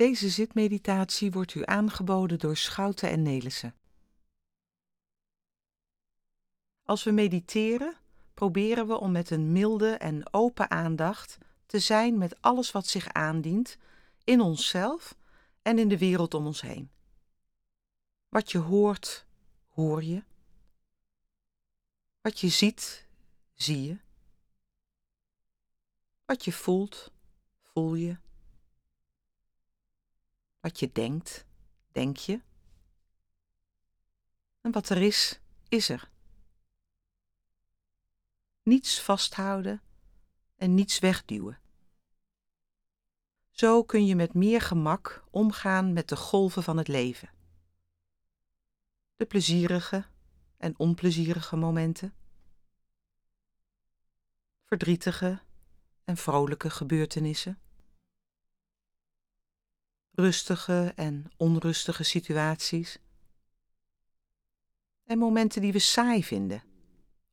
Deze zitmeditatie wordt u aangeboden door Schouten en Nelissen. Als we mediteren, proberen we om met een milde en open aandacht te zijn met alles wat zich aandient in onszelf en in de wereld om ons heen. Wat je hoort, hoor je. Wat je ziet, zie je. Wat je voelt, voel je. Wat je denkt, denk je. En wat er is, is er. Niets vasthouden en niets wegduwen. Zo kun je met meer gemak omgaan met de golven van het leven. De plezierige en onplezierige momenten. Verdrietige en vrolijke gebeurtenissen. Rustige en onrustige situaties. En momenten die we saai vinden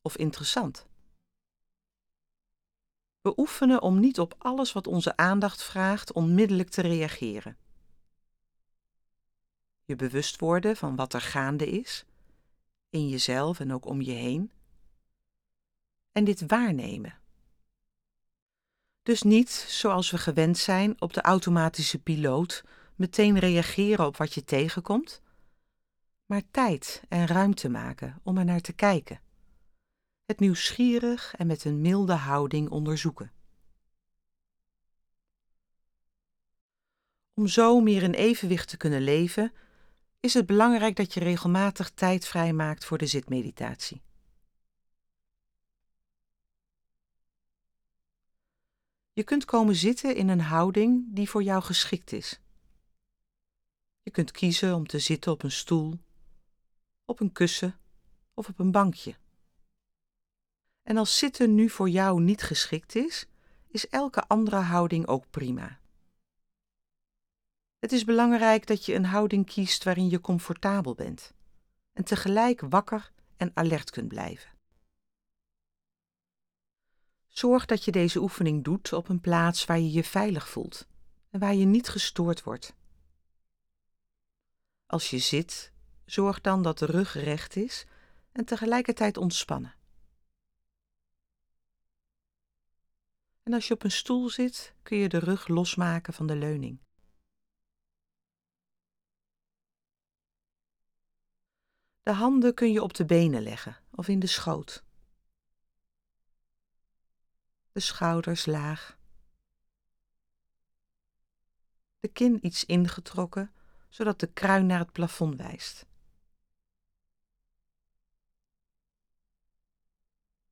of interessant. We oefenen om niet op alles wat onze aandacht vraagt onmiddellijk te reageren. Je bewust worden van wat er gaande is, in jezelf en ook om je heen. En dit waarnemen. Dus niet, zoals we gewend zijn, op de automatische piloot meteen reageren op wat je tegenkomt, maar tijd en ruimte maken om er naar te kijken het nieuwsgierig en met een milde houding onderzoeken. Om zo meer in evenwicht te kunnen leven, is het belangrijk dat je regelmatig tijd vrijmaakt voor de zitmeditatie. Je kunt komen zitten in een houding die voor jou geschikt is. Je kunt kiezen om te zitten op een stoel, op een kussen of op een bankje. En als zitten nu voor jou niet geschikt is, is elke andere houding ook prima. Het is belangrijk dat je een houding kiest waarin je comfortabel bent en tegelijk wakker en alert kunt blijven. Zorg dat je deze oefening doet op een plaats waar je je veilig voelt en waar je niet gestoord wordt. Als je zit, zorg dan dat de rug recht is en tegelijkertijd ontspannen. En als je op een stoel zit, kun je de rug losmaken van de leuning. De handen kun je op de benen leggen of in de schoot. De schouders laag. De kin iets ingetrokken, zodat de kruin naar het plafond wijst.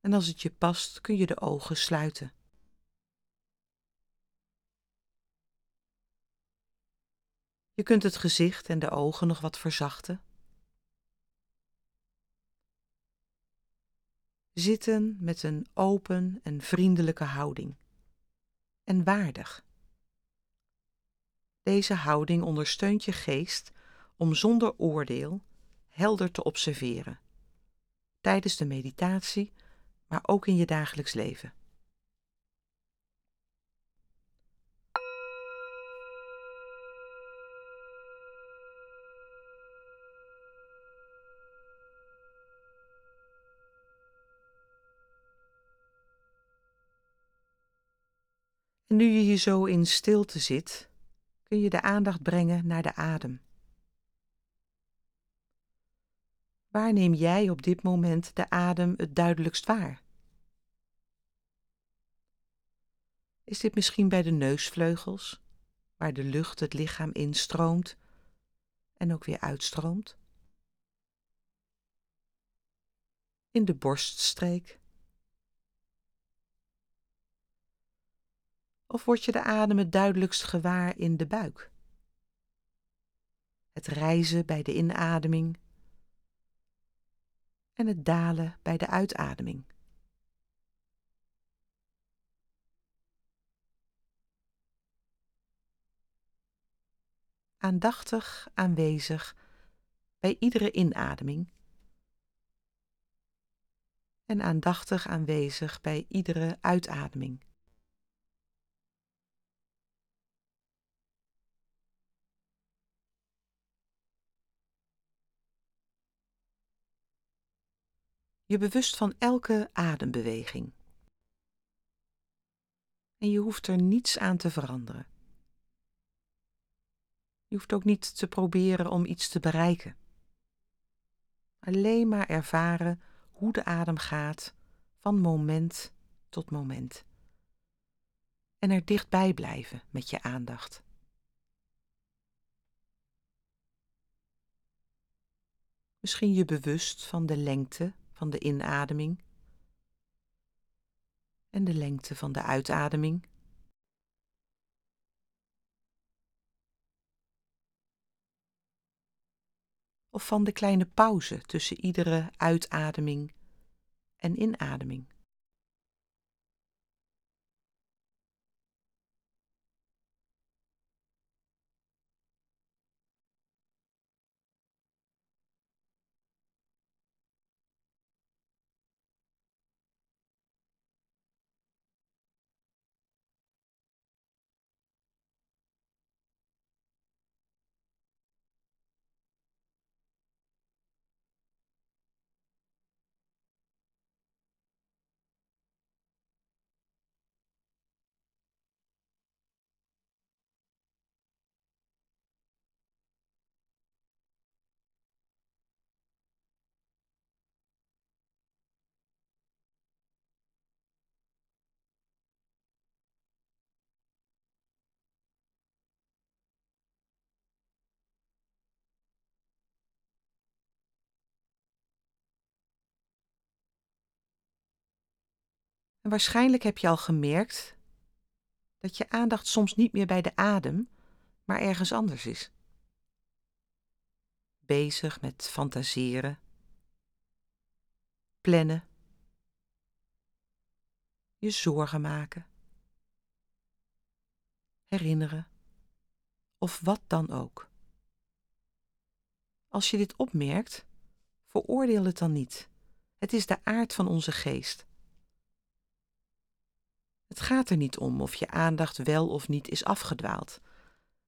En als het je past, kun je de ogen sluiten. Je kunt het gezicht en de ogen nog wat verzachten. Zitten met een open en vriendelijke houding. En waardig. Deze houding ondersteunt je geest om zonder oordeel helder te observeren. Tijdens de meditatie, maar ook in je dagelijks leven. En nu je hier zo in stilte zit, kun je de aandacht brengen naar de adem. Waar neem jij op dit moment de adem het duidelijkst waar? Is dit misschien bij de neusvleugels, waar de lucht het lichaam instroomt en ook weer uitstroomt? In de borststreek? Of word je de adem het duidelijkst gewaar in de buik? Het reizen bij de inademing en het dalen bij de uitademing. Aandachtig aanwezig bij iedere inademing en aandachtig aanwezig bij iedere uitademing. Je bewust van elke adembeweging. En je hoeft er niets aan te veranderen. Je hoeft ook niet te proberen om iets te bereiken. Alleen maar ervaren hoe de adem gaat van moment tot moment. En er dichtbij blijven met je aandacht. Misschien je bewust van de lengte van de inademing en de lengte van de uitademing. Of van de kleine pauze tussen iedere uitademing en inademing. En waarschijnlijk heb je al gemerkt dat je aandacht soms niet meer bij de adem, maar ergens anders is. Bezig met fantaseren, plannen, je zorgen maken, herinneren of wat dan ook. Als je dit opmerkt, veroordeel het dan niet. Het is de aard van onze geest. Het gaat er niet om of je aandacht wel of niet is afgedwaald,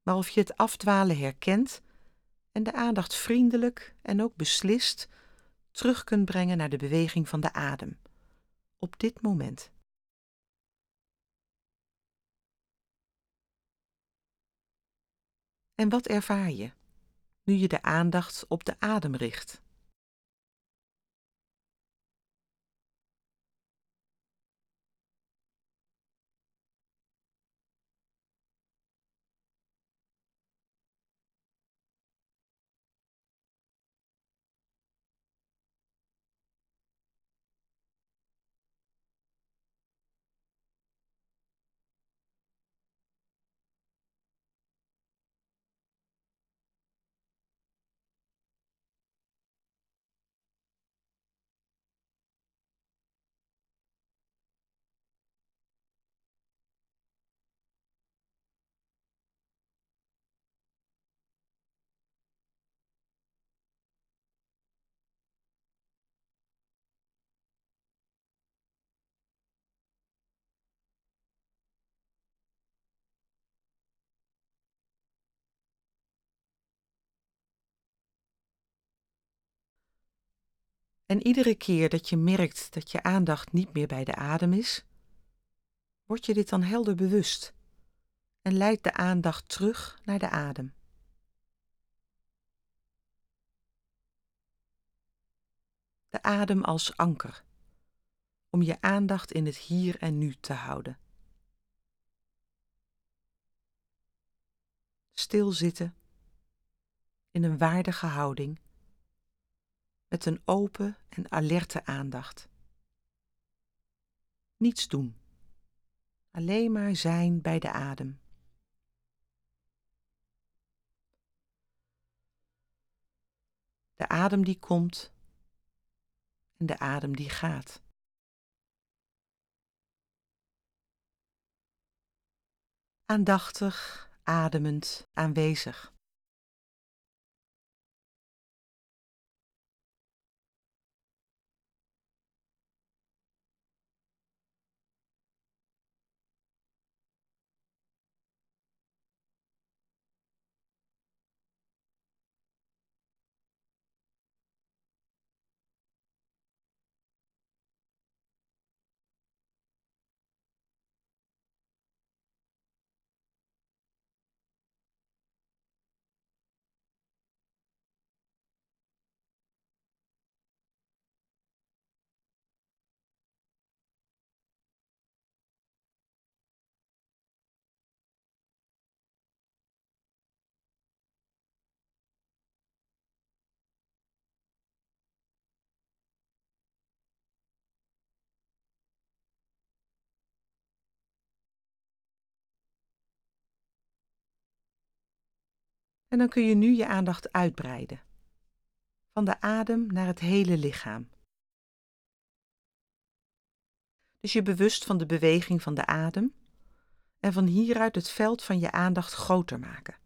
maar of je het afdwalen herkent en de aandacht vriendelijk en ook beslist terug kunt brengen naar de beweging van de adem, op dit moment. En wat ervaar je nu je de aandacht op de adem richt? En iedere keer dat je merkt dat je aandacht niet meer bij de adem is, word je dit dan helder bewust en leidt de aandacht terug naar de adem. De adem als anker, om je aandacht in het hier en nu te houden. Stilzitten in een waardige houding met een open en alerte aandacht. Niets doen, alleen maar zijn bij de adem. De adem die komt en de adem die gaat. Aandachtig, ademend, aanwezig. En dan kun je nu je aandacht uitbreiden. Van de adem naar het hele lichaam. Dus je bewust van de beweging van de adem en van hieruit het veld van je aandacht groter maken,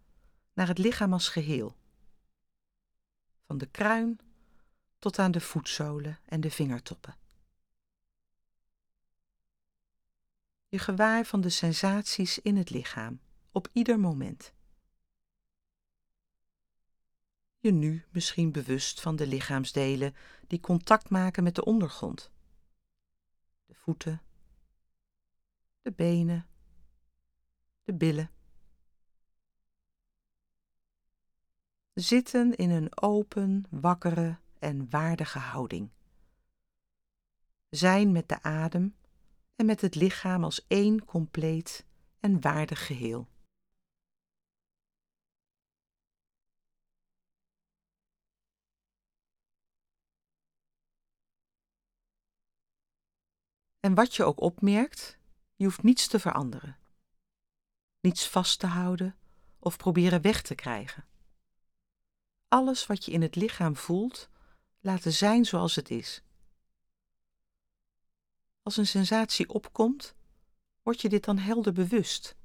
naar het lichaam als geheel. Van de kruin tot aan de voetzolen en de vingertoppen. Je gewaar van de sensaties in het lichaam, op ieder moment. Je nu misschien bewust van de lichaamsdelen die contact maken met de ondergrond. De voeten, de benen, de billen. Zitten in een open, wakkere en waardige houding. Zijn met de adem en met het lichaam als één compleet en waardig geheel. En wat je ook opmerkt, je hoeft niets te veranderen. Niets vast te houden of proberen weg te krijgen. Alles wat je in het lichaam voelt, laten zijn zoals het is. Als een sensatie opkomt, word je dit dan helder bewust.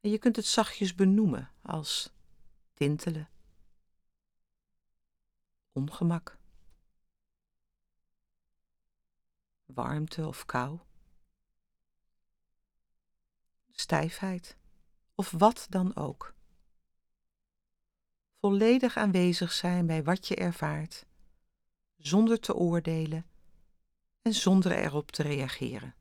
En je kunt het zachtjes benoemen als tintelen, ongemak, warmte of kou, stijfheid of wat dan ook. Volledig aanwezig zijn bij wat je ervaart, zonder te oordelen en zonder erop te reageren.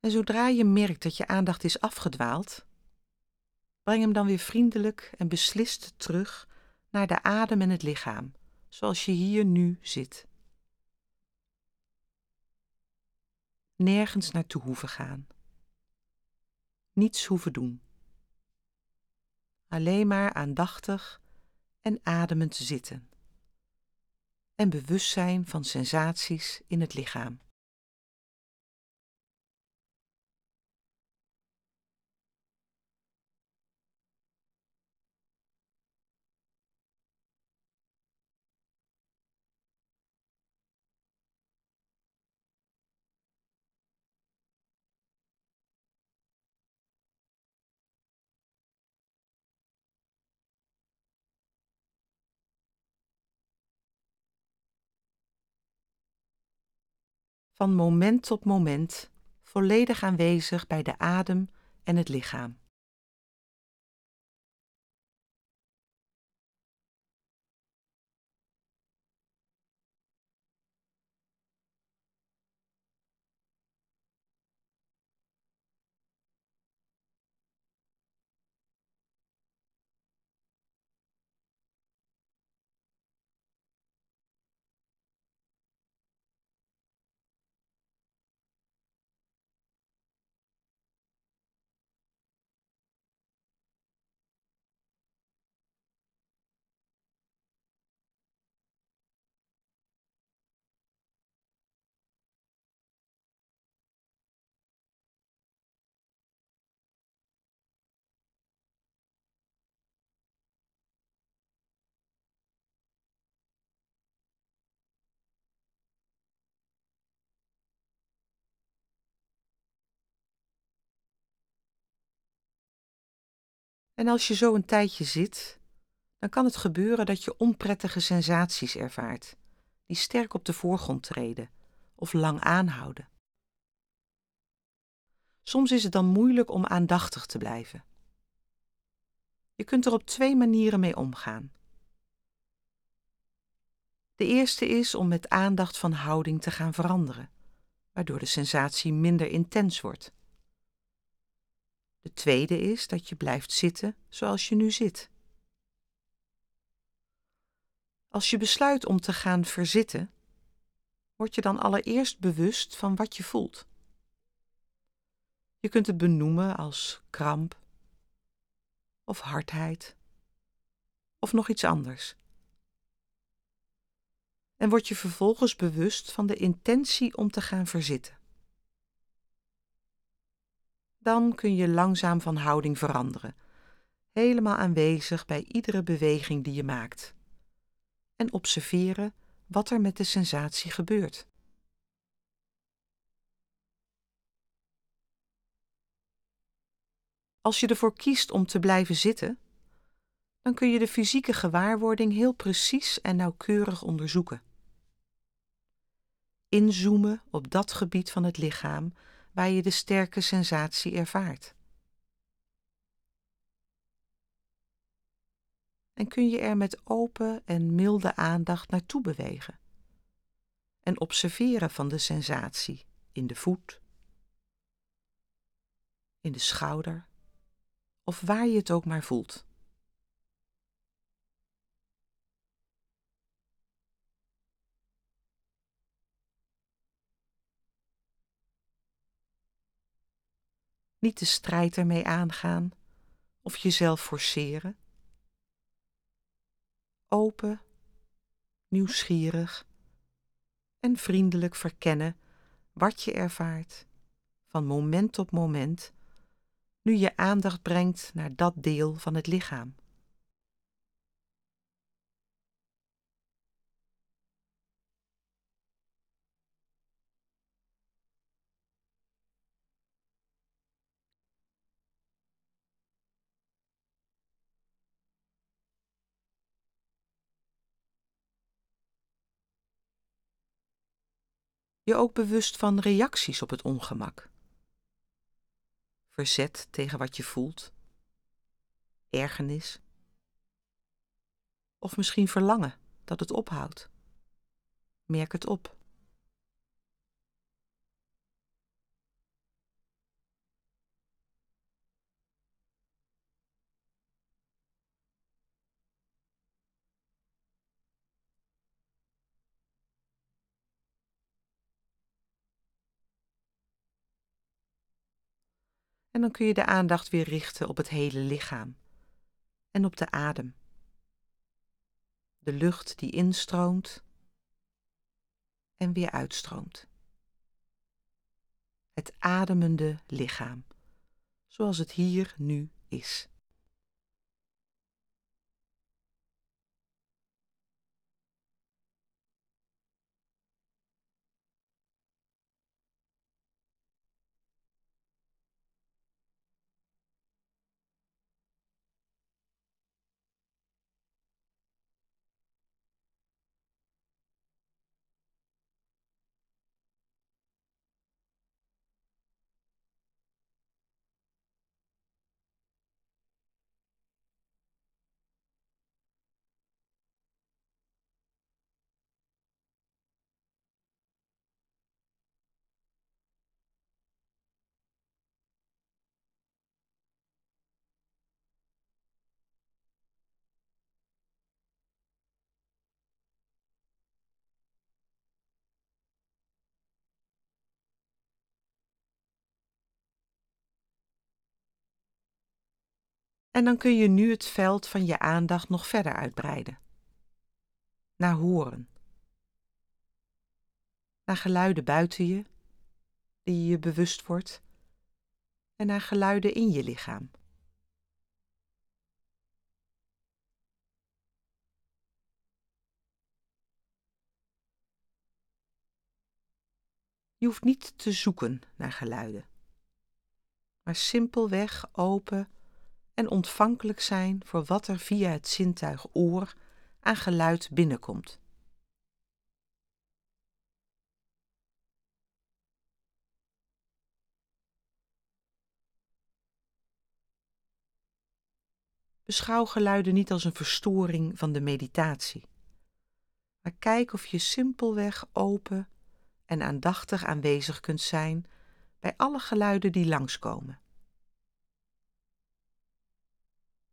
En zodra je merkt dat je aandacht is afgedwaald, breng hem dan weer vriendelijk en beslist terug naar de adem en het lichaam, zoals je hier nu zit. Nergens naartoe hoeven gaan. Niets hoeven doen. Alleen maar aandachtig en ademend zitten. En bewustzijn van sensaties in het lichaam. Van moment tot moment volledig aanwezig bij de adem en het lichaam. En als je zo een tijdje zit, dan kan het gebeuren dat je onprettige sensaties ervaart, die sterk op de voorgrond treden of lang aanhouden. Soms is het dan moeilijk om aandachtig te blijven. Je kunt er op twee manieren mee omgaan. De eerste is om met aandacht van houding te gaan veranderen, waardoor de sensatie minder intens wordt. De tweede is dat je blijft zitten zoals je nu zit. Als je besluit om te gaan verzitten, word je dan allereerst bewust van wat je voelt. Je kunt het benoemen als kramp of hardheid of nog iets anders. En word je vervolgens bewust van de intentie om te gaan verzitten. Dan kun je langzaam van houding veranderen, helemaal aanwezig bij iedere beweging die je maakt. En observeren wat er met de sensatie gebeurt. Als je ervoor kiest om te blijven zitten, dan kun je de fysieke gewaarwording heel precies en nauwkeurig onderzoeken. Inzoomen op dat gebied van het lichaam waar je de sterke sensatie ervaart. En kun je er met open en milde aandacht naartoe bewegen. En observeren van de sensatie in de voet, in de schouder of waar je het ook maar voelt. Niet de strijd ermee aangaan of jezelf forceren. Open, nieuwsgierig en vriendelijk verkennen wat je ervaart van moment op moment nu je aandacht brengt naar dat deel van het lichaam. Je ook bewust van reacties op het ongemak verzet tegen wat je voelt, ergernis of misschien verlangen dat het ophoudt. Merk het op. En dan kun je de aandacht weer richten op het hele lichaam en op de adem. De lucht die instroomt en weer uitstroomt. Het ademende lichaam, zoals het hier nu is. En dan kun je nu het veld van je aandacht nog verder uitbreiden. Naar horen. Naar geluiden buiten je, die je bewust wordt, en naar geluiden in je lichaam. Je hoeft niet te zoeken naar geluiden, maar simpelweg open en ontvankelijk zijn voor wat er via het zintuig oor aan geluid binnenkomt. Beschouw geluiden niet als een verstoring van de meditatie, maar kijk of je simpelweg open en aandachtig aanwezig kunt zijn bij alle geluiden die langskomen.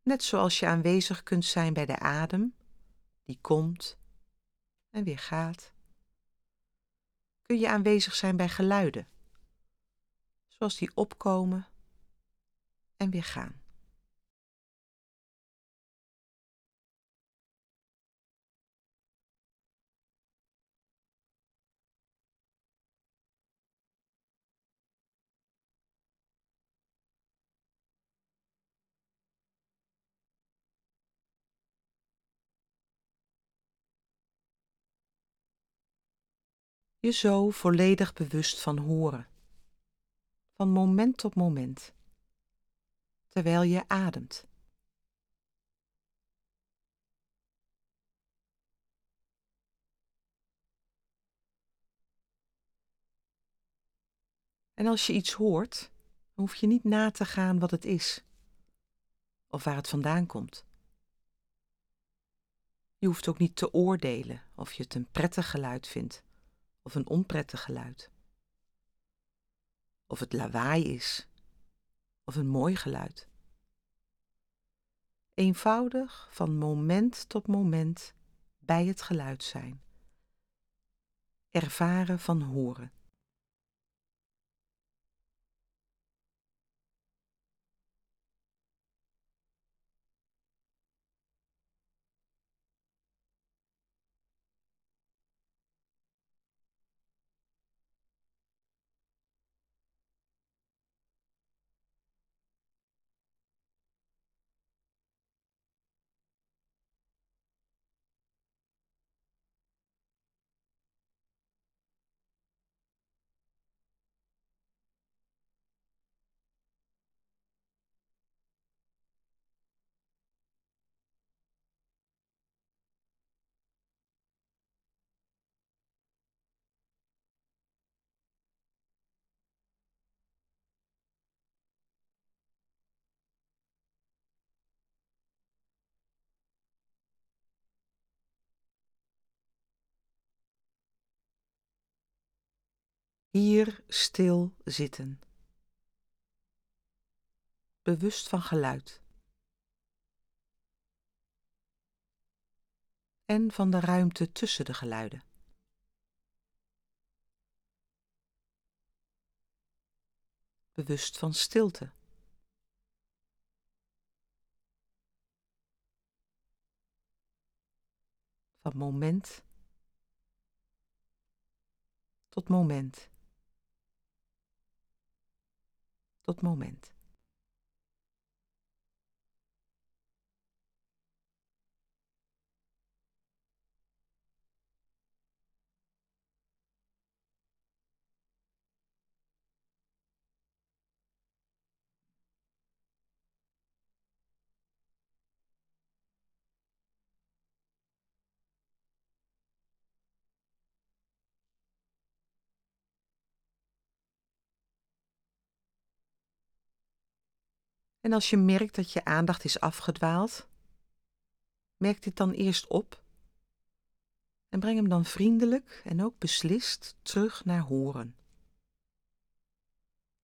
Net zoals je aanwezig kunt zijn bij de adem, die komt en weer gaat, kun je aanwezig zijn bij geluiden, zoals die opkomen en weer gaan. Je zo volledig bewust van horen, van moment tot moment, terwijl je ademt. En als je iets hoort, hoef je niet na te gaan wat het is of waar het vandaan komt. Je hoeft ook niet te oordelen of je het een prettig geluid vindt of een onprettig geluid. Of het lawaai is of een mooi geluid. Eenvoudig van moment tot moment bij het geluid zijn. Ervaren van horen. Hier stil zitten. Bewust van geluid. En van de ruimte tussen de geluiden. Bewust van stilte. Van moment tot moment. Tot moment. En als je merkt dat je aandacht is afgedwaald, merk dit dan eerst op en breng hem dan vriendelijk en ook beslist terug naar horen.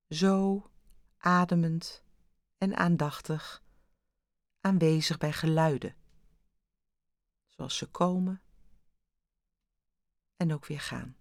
Zo ademend en aandachtig aanwezig bij geluiden, zoals ze komen en ook weer gaan.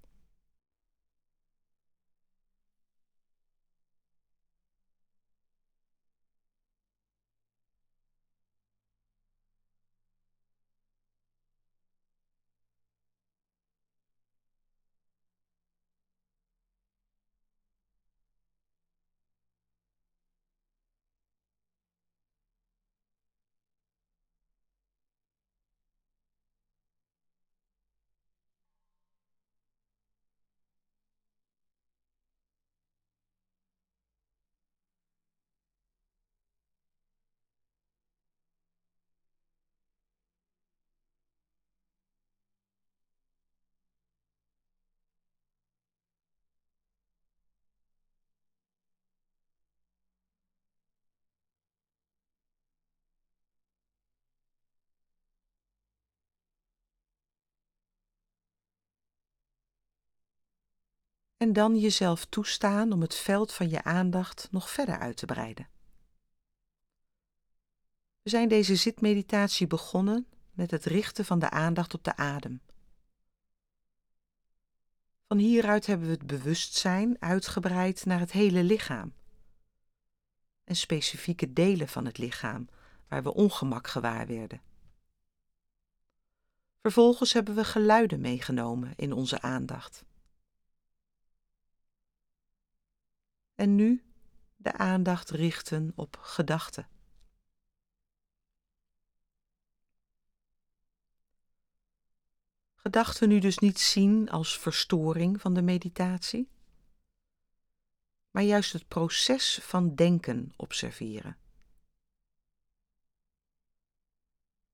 En dan jezelf toestaan om het veld van je aandacht nog verder uit te breiden. We zijn deze zitmeditatie begonnen met het richten van de aandacht op de adem. Van hieruit hebben we het bewustzijn uitgebreid naar het hele lichaam en specifieke delen van het lichaam waar we ongemak gewaar werden. Vervolgens hebben we geluiden meegenomen in onze aandacht. En nu de aandacht richten op gedachten. Gedachten nu dus niet zien als verstoring van de meditatie, maar juist het proces van denken observeren.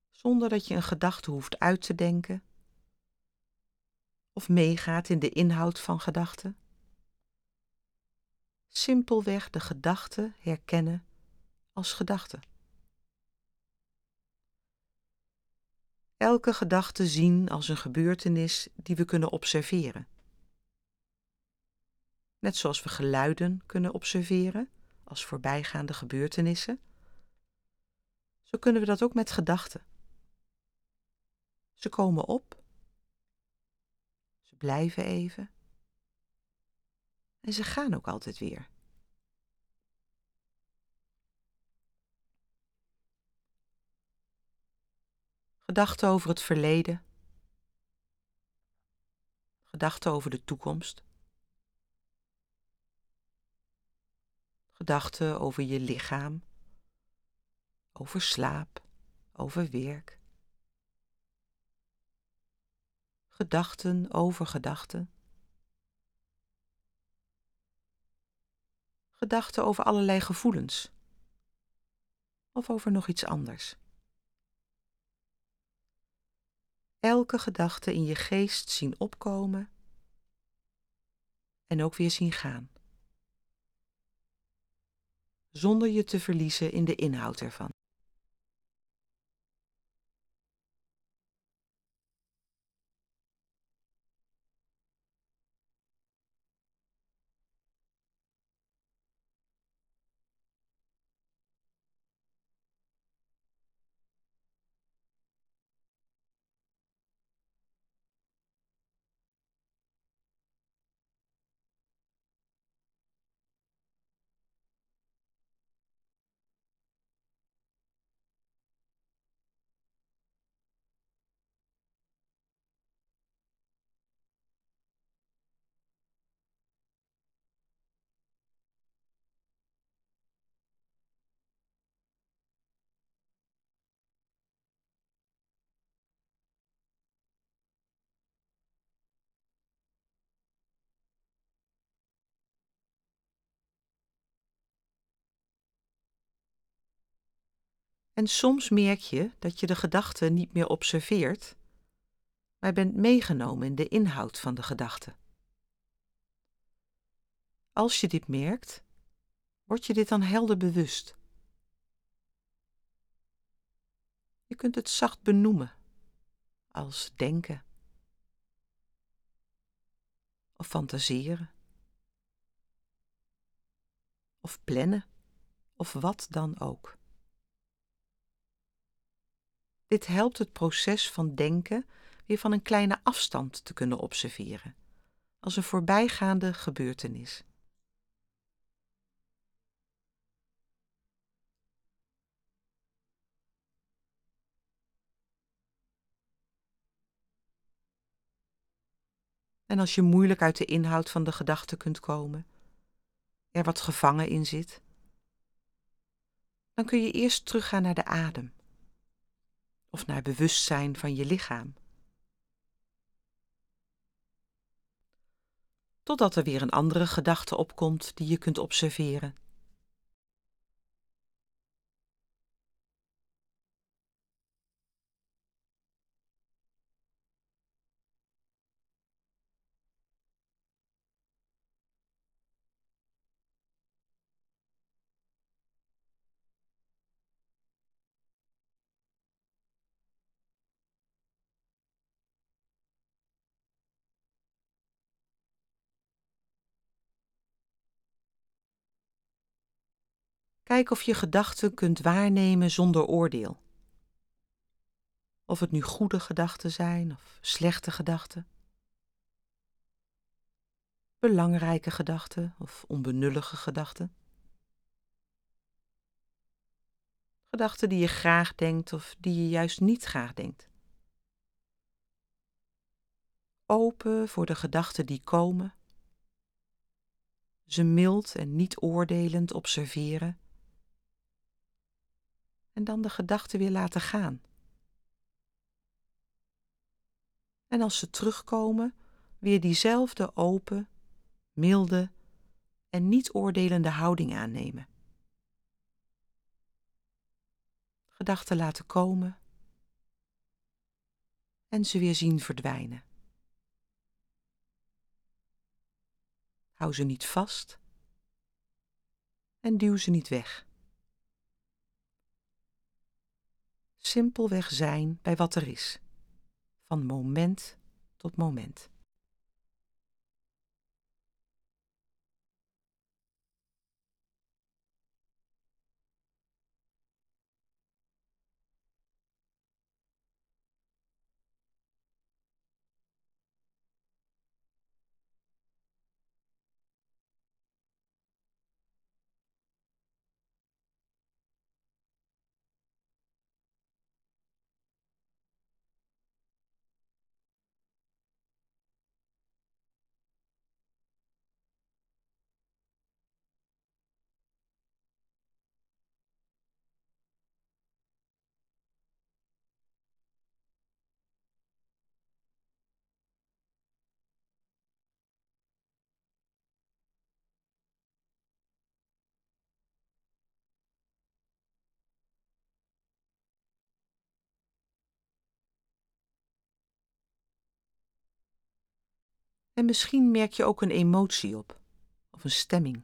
Zonder dat je een gedachte hoeft uit te denken of meegaat in de inhoud van gedachten. Simpelweg de gedachte herkennen als gedachte. elke gedachte zien als een gebeurtenis die we kunnen observeren. Net zoals we geluiden kunnen observeren als voorbijgaande gebeurtenissen, zo kunnen we dat ook met gedachten. Ze komen op, ze blijven even en ze gaan ook altijd weer. Gedachten over het verleden. Gedachten over de toekomst. Gedachten over je lichaam. Over slaap. Over werk. Gedachten over gedachten. Gedachten over allerlei gevoelens. Of over nog iets anders. elke gedachte in je geest zien opkomen en ook weer zien gaan, zonder je te verliezen in de inhoud ervan. En soms merk je dat je de gedachte niet meer observeert, maar bent meegenomen in de inhoud van de gedachte. Als je dit merkt, word je dit dan helder bewust. Je kunt het zacht benoemen als denken of fantaseren of plannen of wat dan ook. Dit helpt het proces van denken weer van een kleine afstand te kunnen observeren, als een voorbijgaande gebeurtenis. En als je moeilijk uit de inhoud van de gedachte kunt komen, er wat gevangen in zit, dan kun je eerst teruggaan naar de adem of naar bewustzijn van je lichaam. Totdat er weer een andere gedachte opkomt die je kunt observeren. Kijk of je gedachten kunt waarnemen zonder oordeel. Of het nu goede gedachten zijn of slechte gedachten. Belangrijke gedachten of onbenullige gedachten. Gedachten die je graag denkt of die je juist niet graag denkt. Open voor de gedachten die komen. Ze mild en niet oordelend observeren. En dan de gedachten weer laten gaan. En als ze terugkomen, weer diezelfde open, milde en niet oordelende houding aannemen. Gedachten laten komen en ze weer zien verdwijnen. Hou ze niet vast en duw ze niet weg. Simpelweg zijn bij wat er is, van moment tot moment. En misschien merk je ook een emotie op, of een stemming.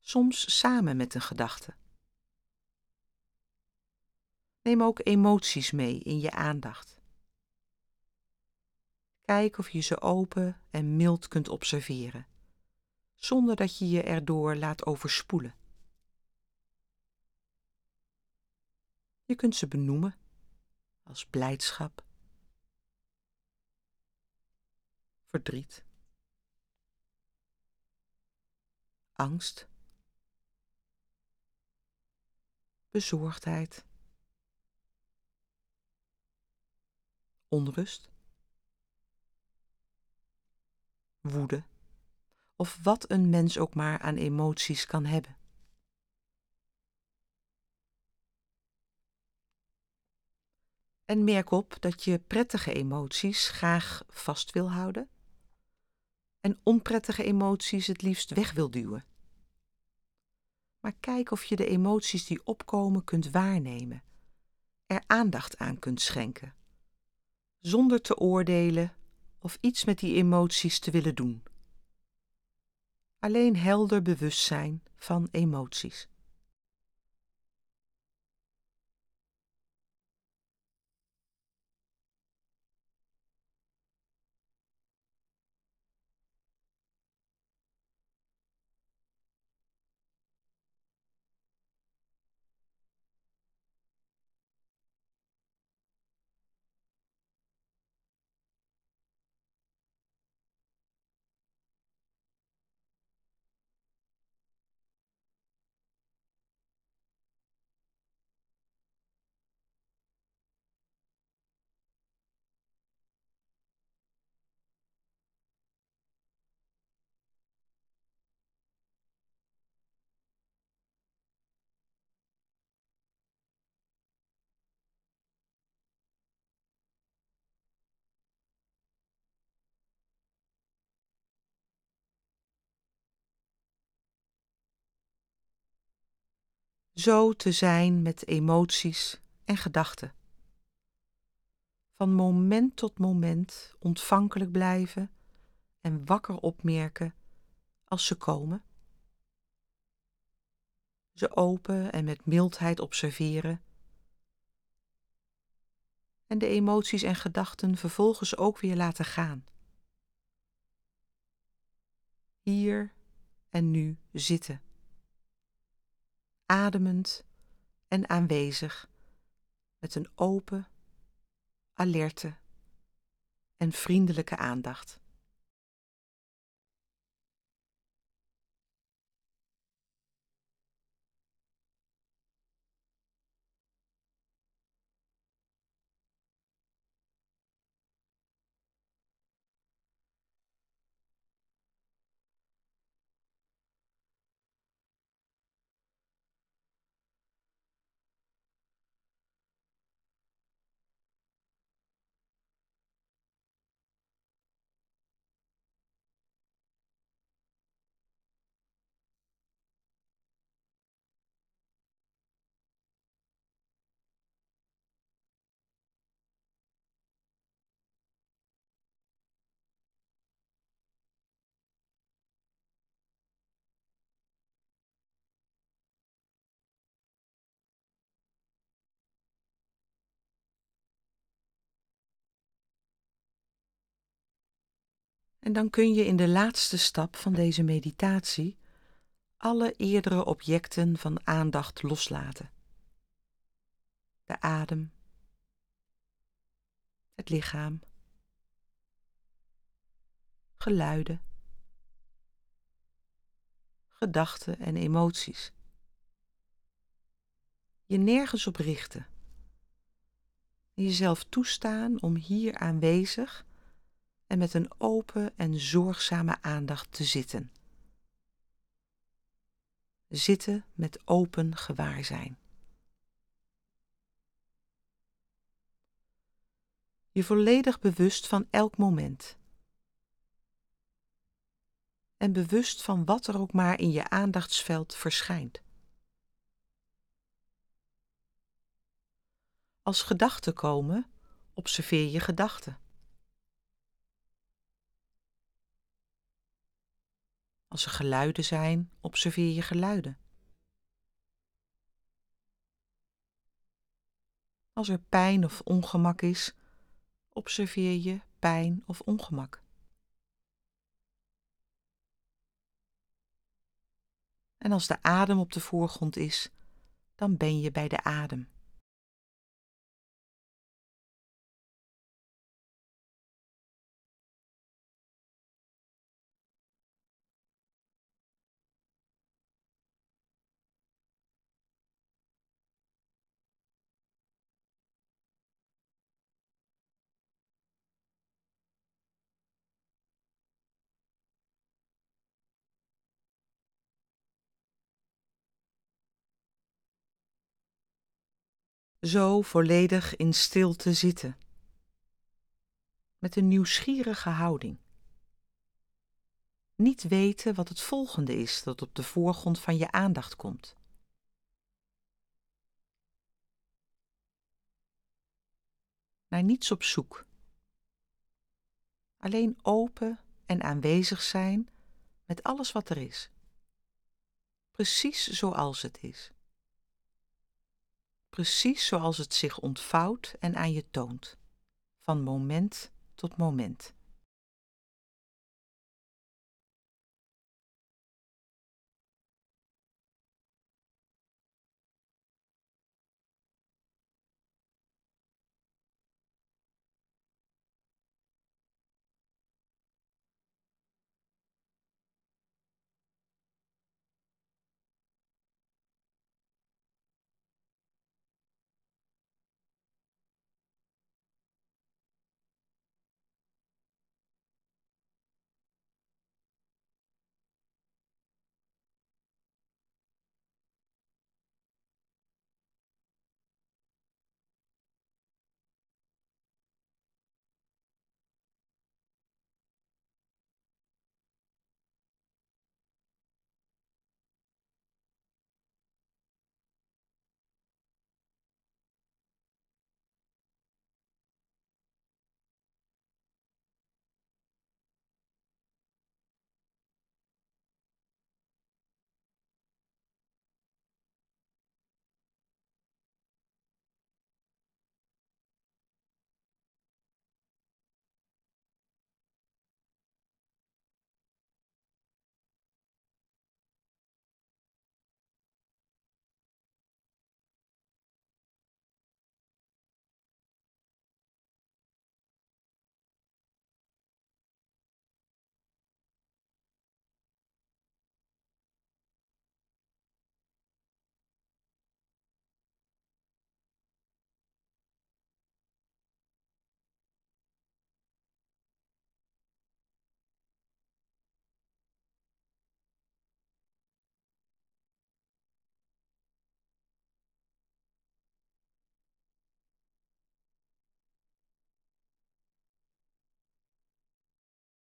Soms samen met een gedachte. Neem ook emoties mee in je aandacht. Kijk of je ze open en mild kunt observeren, zonder dat je je erdoor laat overspoelen. Je kunt ze benoemen als blijdschap, verdriet, angst, bezorgdheid, onrust, woede. Of wat een mens ook maar aan emoties kan hebben. En merk op dat je prettige emoties graag vast wil houden en onprettige emoties het liefst weg wil duwen. Maar kijk of je de emoties die opkomen kunt waarnemen, er aandacht aan kunt schenken, zonder te oordelen of iets met die emoties te willen doen. Alleen helder bewustzijn van emoties. Zo te zijn met emoties en gedachten. Van moment tot moment ontvankelijk blijven en wakker opmerken als ze komen. Ze open en met mildheid observeren. En de emoties en gedachten vervolgens ook weer laten gaan. Hier en nu zitten ademend en aanwezig met een open, alerte en vriendelijke aandacht. En dan kun je in de laatste stap van deze meditatie alle eerdere objecten van aandacht loslaten. De adem, het lichaam, geluiden, gedachten en emoties. Je nergens op richten. En jezelf toestaan om hier aanwezig en met een open en zorgzame aandacht te zitten. Zitten met open gewaarzijn. Je volledig bewust van elk moment. En bewust van wat er ook maar in je aandachtsveld verschijnt. Als gedachten komen, observeer je gedachten. Als er geluiden zijn, observeer je geluiden. Als er pijn of ongemak is, observeer je pijn of ongemak. En als de adem op de voorgrond is, dan ben je bij de adem. Zo volledig in stilte zitten, met een nieuwsgierige houding. Niet weten wat het volgende is dat op de voorgrond van je aandacht komt. Naar niets op zoek. Alleen open en aanwezig zijn met alles wat er is. Precies zoals het is precies zoals het zich ontvouwt en aan je toont, van moment tot moment.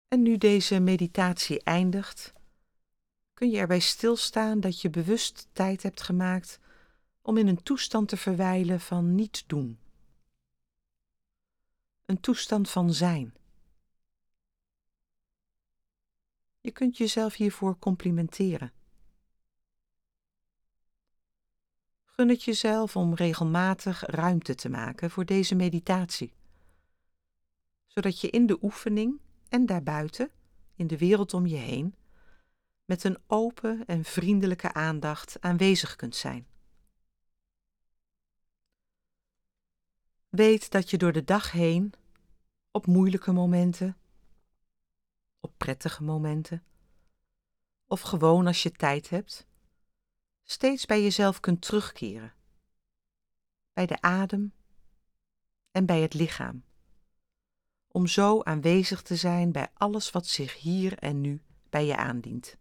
En nu deze meditatie eindigt, kun je erbij stilstaan dat je bewust tijd hebt gemaakt om in een toestand te verwijlen van niet doen. Een toestand van zijn. Je kunt jezelf hiervoor complimenteren. Gun het jezelf om regelmatig ruimte te maken voor deze meditatie, zodat je in de oefening en daarbuiten, in de wereld om je heen, met een open en vriendelijke aandacht aanwezig kunt zijn. Weet dat je door de dag heen, op moeilijke momenten, op prettige momenten, of gewoon als je tijd hebt, steeds bij jezelf kunt terugkeren, bij de adem en bij het lichaam, om zo aanwezig te zijn bij alles wat zich hier en nu bij je aandient.